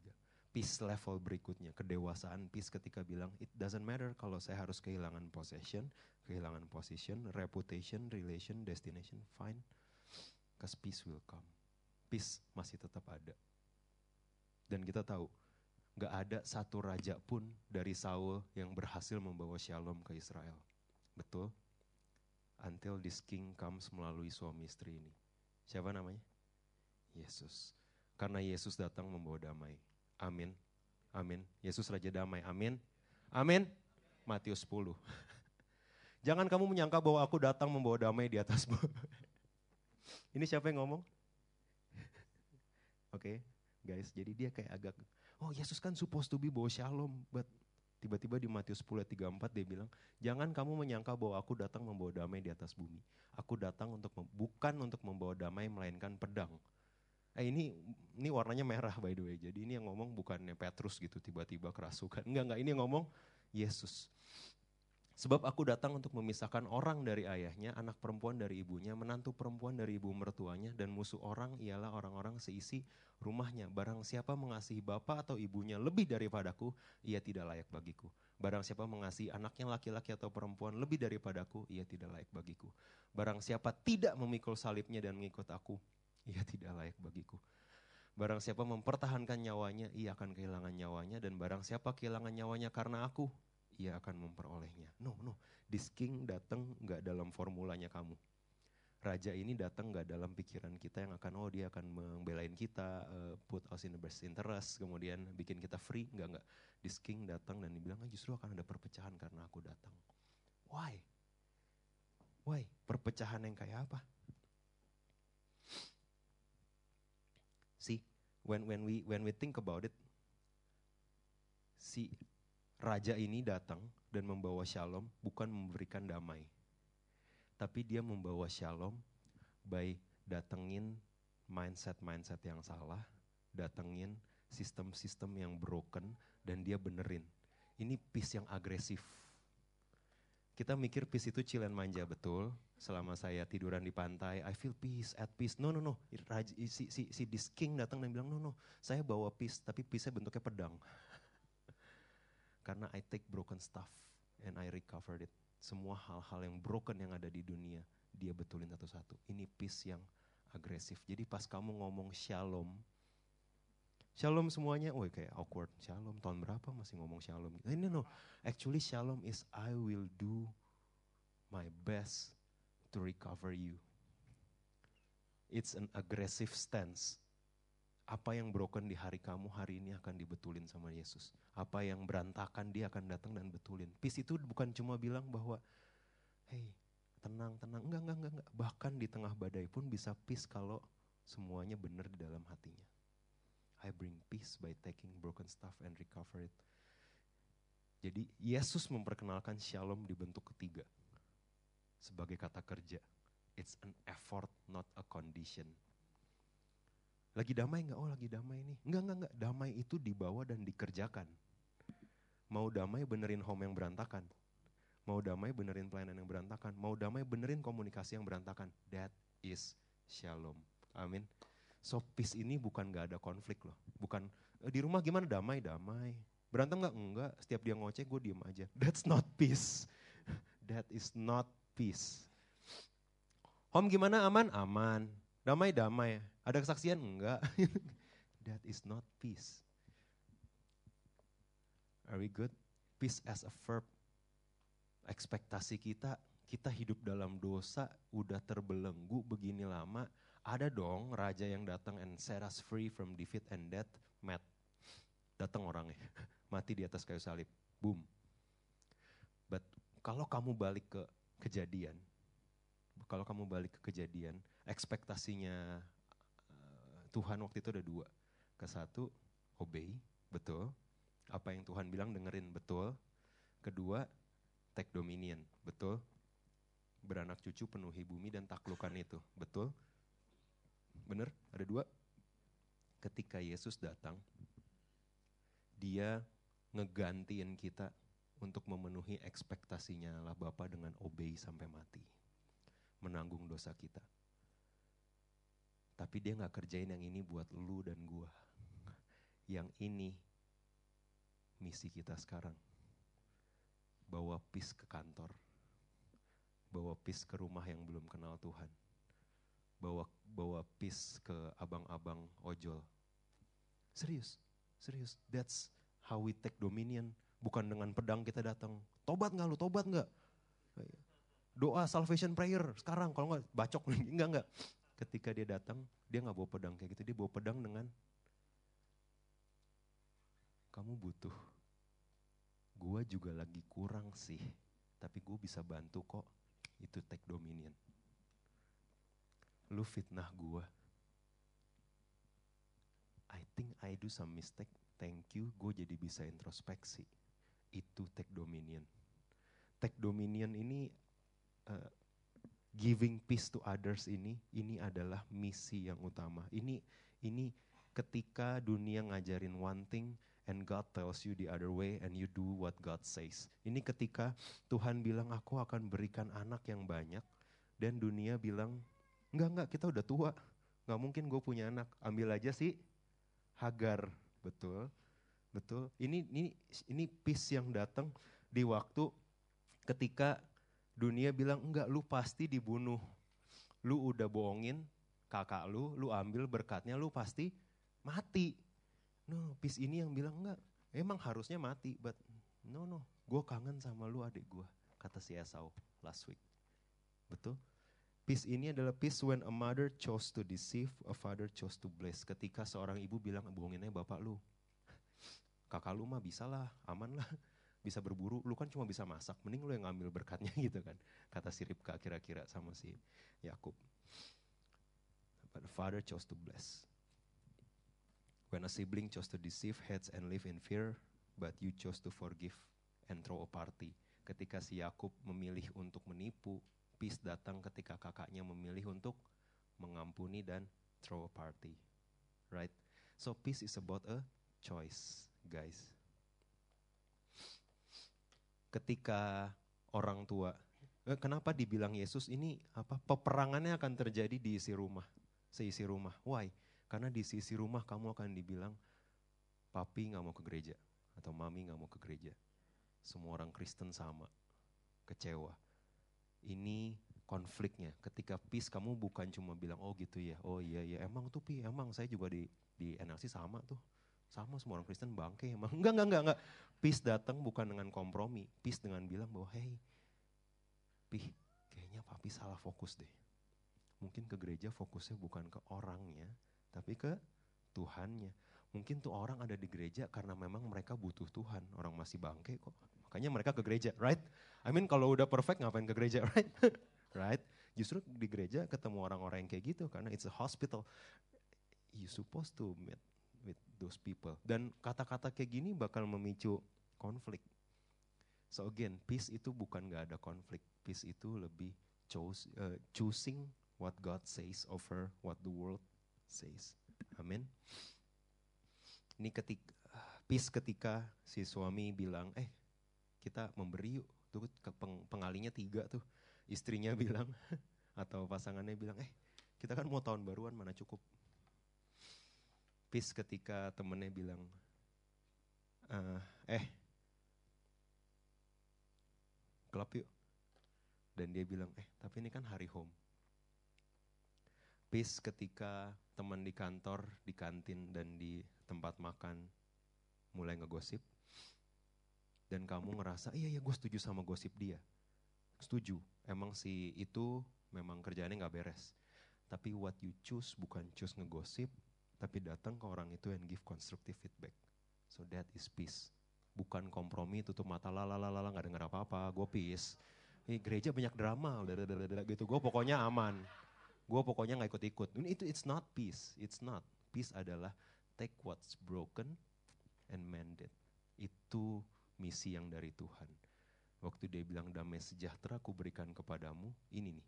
Peace level berikutnya, kedewasaan peace ketika bilang, it doesn't matter kalau saya harus kehilangan possession, kehilangan position, reputation, relation, destination, fine. Because peace will come. Peace masih tetap ada. Dan kita tahu, gak ada satu raja pun dari Saul yang berhasil membawa shalom ke Israel. Betul? Until this king comes melalui suami istri ini. Siapa namanya? Yesus. Karena Yesus datang membawa damai. Amin. Amin. Yesus Raja Damai. Amin. Amin. Matius 10. Jangan kamu menyangka bahwa aku datang membawa damai di atasmu. Ini siapa yang ngomong? Oke, okay, guys. Jadi dia kayak agak, oh Yesus kan supposed to be bawa shalom, but Tiba-tiba di Matius 10 ayat 34 dia bilang, jangan kamu menyangka bahwa aku datang membawa damai di atas bumi. Aku datang untuk bukan untuk membawa damai melainkan pedang. Eh ini ini warnanya merah by the way. Jadi ini yang ngomong bukannya Petrus gitu tiba-tiba kerasukan. Enggak enggak ini yang ngomong Yesus. Sebab aku datang untuk memisahkan orang dari ayahnya, anak perempuan dari ibunya, menantu perempuan dari ibu mertuanya, dan musuh orang ialah orang-orang seisi rumahnya. Barang siapa mengasihi bapak atau ibunya lebih daripadaku, ia tidak layak bagiku. Barang siapa mengasihi anaknya laki-laki atau perempuan lebih daripadaku, ia tidak layak bagiku. Barang siapa tidak memikul salibnya dan mengikut aku, ia tidak layak bagiku. Barang siapa mempertahankan nyawanya, ia akan kehilangan nyawanya. Dan barang siapa kehilangan nyawanya karena aku, ia akan memperolehnya. No, no. This king datang nggak dalam formulanya kamu. Raja ini datang nggak dalam pikiran kita yang akan, oh dia akan membelain kita, uh, put us in the best interest, kemudian bikin kita free, nggak nggak. This king datang dan dibilang, ah, justru akan ada perpecahan karena aku datang. Why? Why? Perpecahan yang kayak apa? See, when when we when we think about it, si raja ini datang dan membawa shalom bukan memberikan damai. Tapi dia membawa shalom by datengin mindset-mindset yang salah, datengin sistem-sistem yang broken dan dia benerin. Ini peace yang agresif. Kita mikir peace itu cilen manja betul. Selama saya tiduran di pantai, I feel peace, at peace. No, no, no. Si, si, si this king datang dan bilang, no, no. Saya bawa peace, tapi peace-nya bentuknya pedang karena I take broken stuff. and I recovered it. Semua hal-hal yang broken yang ada di dunia, dia betulin satu-satu. Ini peace yang agresif. Jadi pas kamu ngomong shalom, shalom semuanya, woi kayak awkward. Shalom, tahun berapa masih ngomong shalom? Ini no, actually shalom is I will do my best to recover you. It's an aggressive stance. Apa yang broken di hari kamu hari ini akan dibetulin sama Yesus. Apa yang berantakan dia akan datang dan betulin. Peace itu bukan cuma bilang bahwa, hey tenang, tenang. Enggak, enggak, enggak, enggak. Bahkan di tengah badai pun bisa peace kalau semuanya benar di dalam hatinya. I bring peace by taking broken stuff and recover it. Jadi Yesus memperkenalkan shalom di bentuk ketiga. Sebagai kata kerja. It's an effort, not a condition. Lagi damai nggak? Oh lagi damai nih. Enggak, enggak, enggak. Damai itu dibawa dan dikerjakan. Mau damai benerin home yang berantakan. Mau damai benerin pelayanan yang berantakan. Mau damai benerin komunikasi yang berantakan. That is shalom. Amin. So peace ini bukan gak ada konflik loh. Bukan eh, di rumah gimana damai, damai. Berantem nggak? Enggak. Setiap dia ngoceh gue diem aja. That's not peace. That is not peace. Home gimana? Aman? Aman. Damai, damai. Ada kesaksian? Enggak. That is not peace. Are we good? Peace as a verb. Ekspektasi kita, kita hidup dalam dosa, udah terbelenggu begini lama. Ada dong raja yang datang and set us free from defeat and death. Matt. Datang orangnya. Mati di atas kayu salib. Boom. But kalau kamu balik ke kejadian, kalau kamu balik ke kejadian, ekspektasinya Tuhan waktu itu ada dua. Ke satu, obey, betul. Apa yang Tuhan bilang dengerin, betul. Kedua, take dominion, betul. Beranak cucu penuhi bumi dan taklukan itu, betul. Bener, ada dua. Ketika Yesus datang, dia ngegantiin kita untuk memenuhi ekspektasinya Allah Bapa dengan obey sampai mati menanggung dosa kita. Tapi dia nggak kerjain yang ini buat lu dan gua. Yang ini misi kita sekarang. Bawa peace ke kantor. Bawa peace ke rumah yang belum kenal Tuhan. Bawa bawa peace ke abang-abang ojol. Serius, serius. That's how we take dominion. Bukan dengan pedang kita datang. Tobat nggak lu? Tobat nggak? doa salvation prayer sekarang kalau nggak bacok enggak enggak ketika dia datang dia nggak bawa pedang kayak gitu dia bawa pedang dengan kamu butuh. Gue juga lagi kurang sih tapi gue bisa bantu kok. Itu take dominion. Lu fitnah gue I think I do some mistake. Thank you. Gue jadi bisa introspeksi. Itu take dominion. Take dominion ini uh, giving peace to others ini ini adalah misi yang utama. Ini ini ketika dunia ngajarin one thing and God tells you the other way and you do what God says. Ini ketika Tuhan bilang aku akan berikan anak yang banyak dan dunia bilang enggak enggak kita udah tua. Enggak mungkin gue punya anak. Ambil aja sih Hagar. Betul. Betul. Ini ini ini peace yang datang di waktu ketika dunia bilang enggak lu pasti dibunuh. Lu udah bohongin kakak lu, lu ambil berkatnya lu pasti mati. No, peace ini yang bilang enggak, emang harusnya mati, but no no, gue kangen sama lu adik gue, kata si Esau last week. Betul? Peace ini adalah peace when a mother chose to deceive, a father chose to bless. Ketika seorang ibu bilang, bohonginnya bapak lu. Kakak lu mah bisa lah, aman lah bisa berburu, lu kan cuma bisa masak, mending lu yang ngambil berkatnya gitu kan. Kata si Ribka kira-kira sama si Yakub. But the father chose to bless. When a sibling chose to deceive, hates and live in fear, but you chose to forgive and throw a party. Ketika si Yakub memilih untuk menipu, peace datang ketika kakaknya memilih untuk mengampuni dan throw a party. Right? So peace is about a choice, guys ketika orang tua. Eh, kenapa dibilang Yesus ini apa peperangannya akan terjadi di isi rumah, seisi rumah. Why? Karena di sisi rumah kamu akan dibilang papi nggak mau ke gereja atau mami nggak mau ke gereja. semua orang Kristen sama, kecewa. Ini konfliknya. Ketika peace kamu bukan cuma bilang oh gitu ya, oh iya iya emang tuh pi, emang saya juga di di NLC sama tuh. Sama semua orang Kristen bangke emang. Enggak, enggak, enggak, enggak. Peace datang bukan dengan kompromi. Peace dengan bilang bahwa hey, pi, kayaknya papi salah fokus deh. Mungkin ke gereja fokusnya bukan ke orangnya, tapi ke Tuhannya. Mungkin tuh orang ada di gereja karena memang mereka butuh Tuhan. Orang masih bangke kok. Makanya mereka ke gereja, right? I mean kalau udah perfect ngapain ke gereja, right? right? Justru di gereja ketemu orang-orang yang kayak gitu karena it's a hospital. You supposed to meet those people. Dan kata-kata kayak gini bakal memicu konflik. So again, peace itu bukan gak ada konflik. Peace itu lebih chose, uh, choosing what God says over what the world says. Amin. Ini ketika peace ketika si suami bilang, eh kita memberi yuk. Tuh peng, pengalinya tiga tuh. Istrinya bilang, atau pasangannya bilang, eh kita kan mau tahun baruan mana cukup. Peace ketika temennya bilang, uh, eh klub yuk. Dan dia bilang, eh tapi ini kan hari home. Peace ketika teman di kantor, di kantin, dan di tempat makan mulai ngegosip. Dan kamu ngerasa, iya iya gue setuju sama gosip dia. Setuju, emang si itu memang kerjaannya gak beres. Tapi what you choose bukan choose ngegosip, tapi datang ke orang itu and give constructive feedback. So that is peace. Bukan kompromi tutup mata lalalala gak denger apa-apa, gue peace. Eh, gereja banyak drama, gitu. Gue pokoknya aman gue pokoknya nggak ikut-ikut. Itu it's not peace, it's not. Peace adalah take what's broken and mend it. Itu misi yang dari Tuhan. Waktu dia bilang damai sejahtera ku berikan kepadamu, ini nih.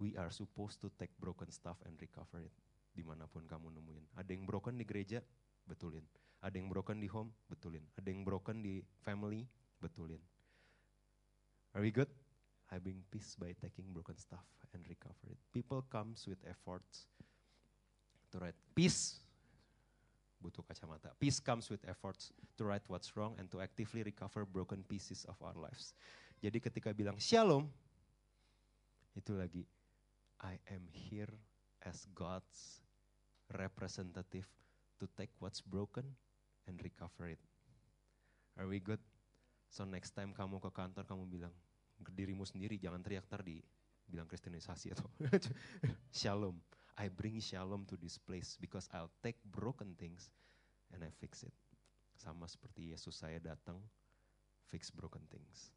We are supposed to take broken stuff and recover it. Di mana pun kamu nemuin. Ada yang broken di gereja, betulin. Ada yang broken di home, betulin. Ada yang broken di family, betulin. Are we good? I bring peace by taking broken stuff and recover it. People comes with efforts to write peace. Butuh kacamata. Peace comes with efforts to write what's wrong and to actively recover broken pieces of our lives. Jadi ketika bilang shalom, itu lagi I am here as God's representative to take what's broken and recover it. Are we good? So next time kamu ke kantor kamu bilang, ke dirimu sendiri, jangan teriak tadi bilang kristenisasi atau shalom. I bring shalom to this place because I'll take broken things and I fix it. Sama seperti Yesus saya datang fix broken things.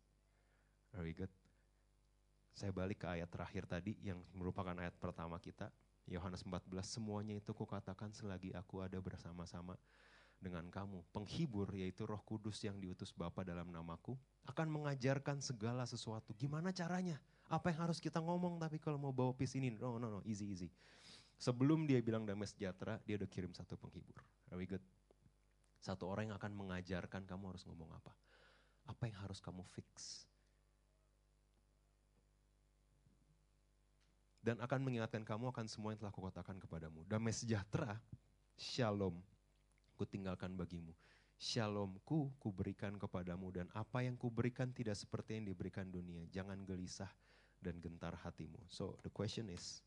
Very good. Saya balik ke ayat terakhir tadi yang merupakan ayat pertama kita. Yohanes 14, semuanya itu kukatakan selagi aku ada bersama-sama dengan kamu. Penghibur yaitu roh kudus yang diutus Bapa dalam namaku akan mengajarkan segala sesuatu. Gimana caranya? Apa yang harus kita ngomong tapi kalau mau bawa peace ini? No, no, no, easy, easy. Sebelum dia bilang damai sejahtera, dia udah kirim satu penghibur. Are we good? Satu orang yang akan mengajarkan kamu harus ngomong apa. Apa yang harus kamu fix. Dan akan mengingatkan kamu akan semua yang telah kukatakan kepadamu. Damai sejahtera, shalom, ku tinggalkan bagimu. Shalomku ku berikan kepadamu dan apa yang ku berikan tidak seperti yang diberikan dunia. Jangan gelisah dan gentar hatimu. So the question is,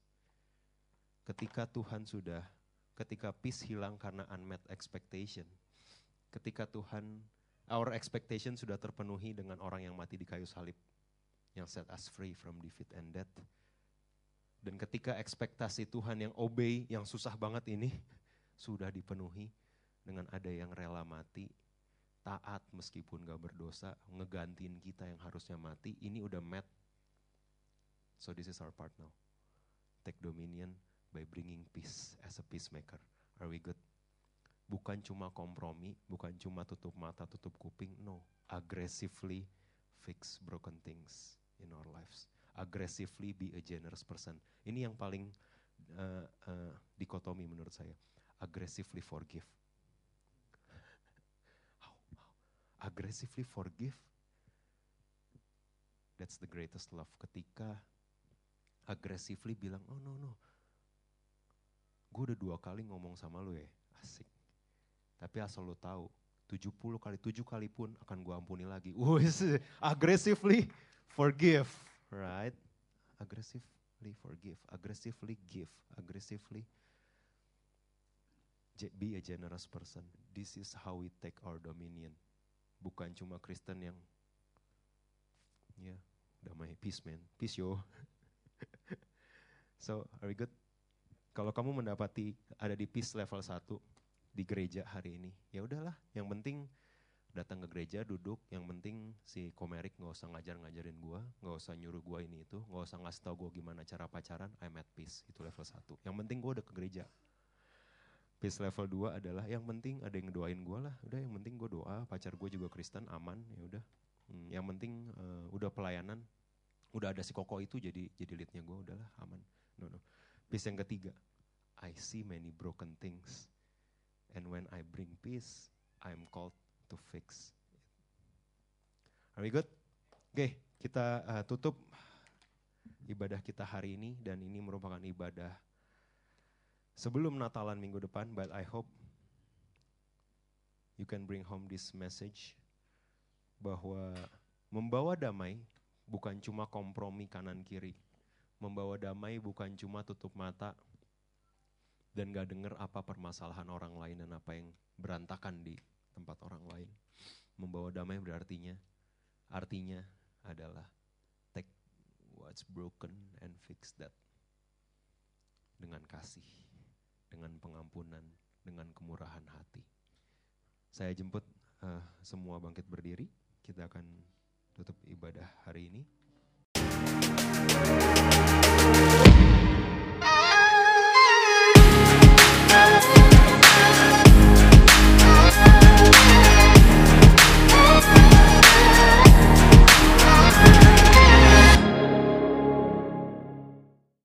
ketika Tuhan sudah, ketika peace hilang karena unmet expectation, ketika Tuhan, our expectation sudah terpenuhi dengan orang yang mati di kayu salib, yang set us free from defeat and death, dan ketika ekspektasi Tuhan yang obey, yang susah banget ini, sudah dipenuhi, dengan ada yang rela mati, taat meskipun gak berdosa, ngegantiin kita yang harusnya mati, ini udah met. So this is our part now. Take dominion by bringing peace as a peacemaker. Are we good? Bukan cuma kompromi, bukan cuma tutup mata, tutup kuping, no. Aggressively fix broken things in our lives. Aggressively be a generous person. Ini yang paling uh, uh, dikotomi menurut saya. Aggressively forgive aggressively forgive. That's the greatest love. Ketika aggressively bilang, oh no no, gue udah dua kali ngomong sama lu ya, asik. Tapi asal lu tahu, 70 kali, 7 kali pun akan gue ampuni lagi. Wis, aggressively forgive, right? Aggressively forgive, aggressively give, aggressively be a generous person. This is how we take our dominion. Bukan cuma Kristen yang ya damai, peace man, peace yo. so, are we good? Kalau kamu mendapati ada di peace level 1, di gereja hari ini. Ya udahlah, yang penting datang ke gereja, duduk, yang penting si komerik nggak usah ngajar-ngajarin gue, nggak usah nyuruh gue ini itu, nggak usah ngasih tau gue gimana cara pacaran, I'm at peace, itu level satu. Yang penting gue udah ke gereja. Peace level 2 adalah yang penting ada yang doain gue lah, udah yang penting gue doa, pacar gue juga Kristen, aman, ya udah. Hmm, yang penting uh, udah pelayanan, udah ada si koko itu jadi jadi leadnya gue, udahlah aman. No no. Peace yang ketiga, I see many broken things And when I bring peace, I'm called to fix Are we good? Oke, okay, kita uh, tutup ibadah kita hari ini dan ini merupakan ibadah sebelum Natalan minggu depan, but I hope you can bring home this message bahwa membawa damai bukan cuma kompromi kanan kiri. Membawa damai bukan cuma tutup mata dan gak denger apa permasalahan orang lain dan apa yang berantakan di tempat orang lain. Membawa damai berartinya, artinya adalah take what's broken and fix that. Dengan kasih, dengan pengampunan, dengan kemurahan hati. Saya jemput uh, semua bangkit berdiri, kita akan tutup ibadah hari ini.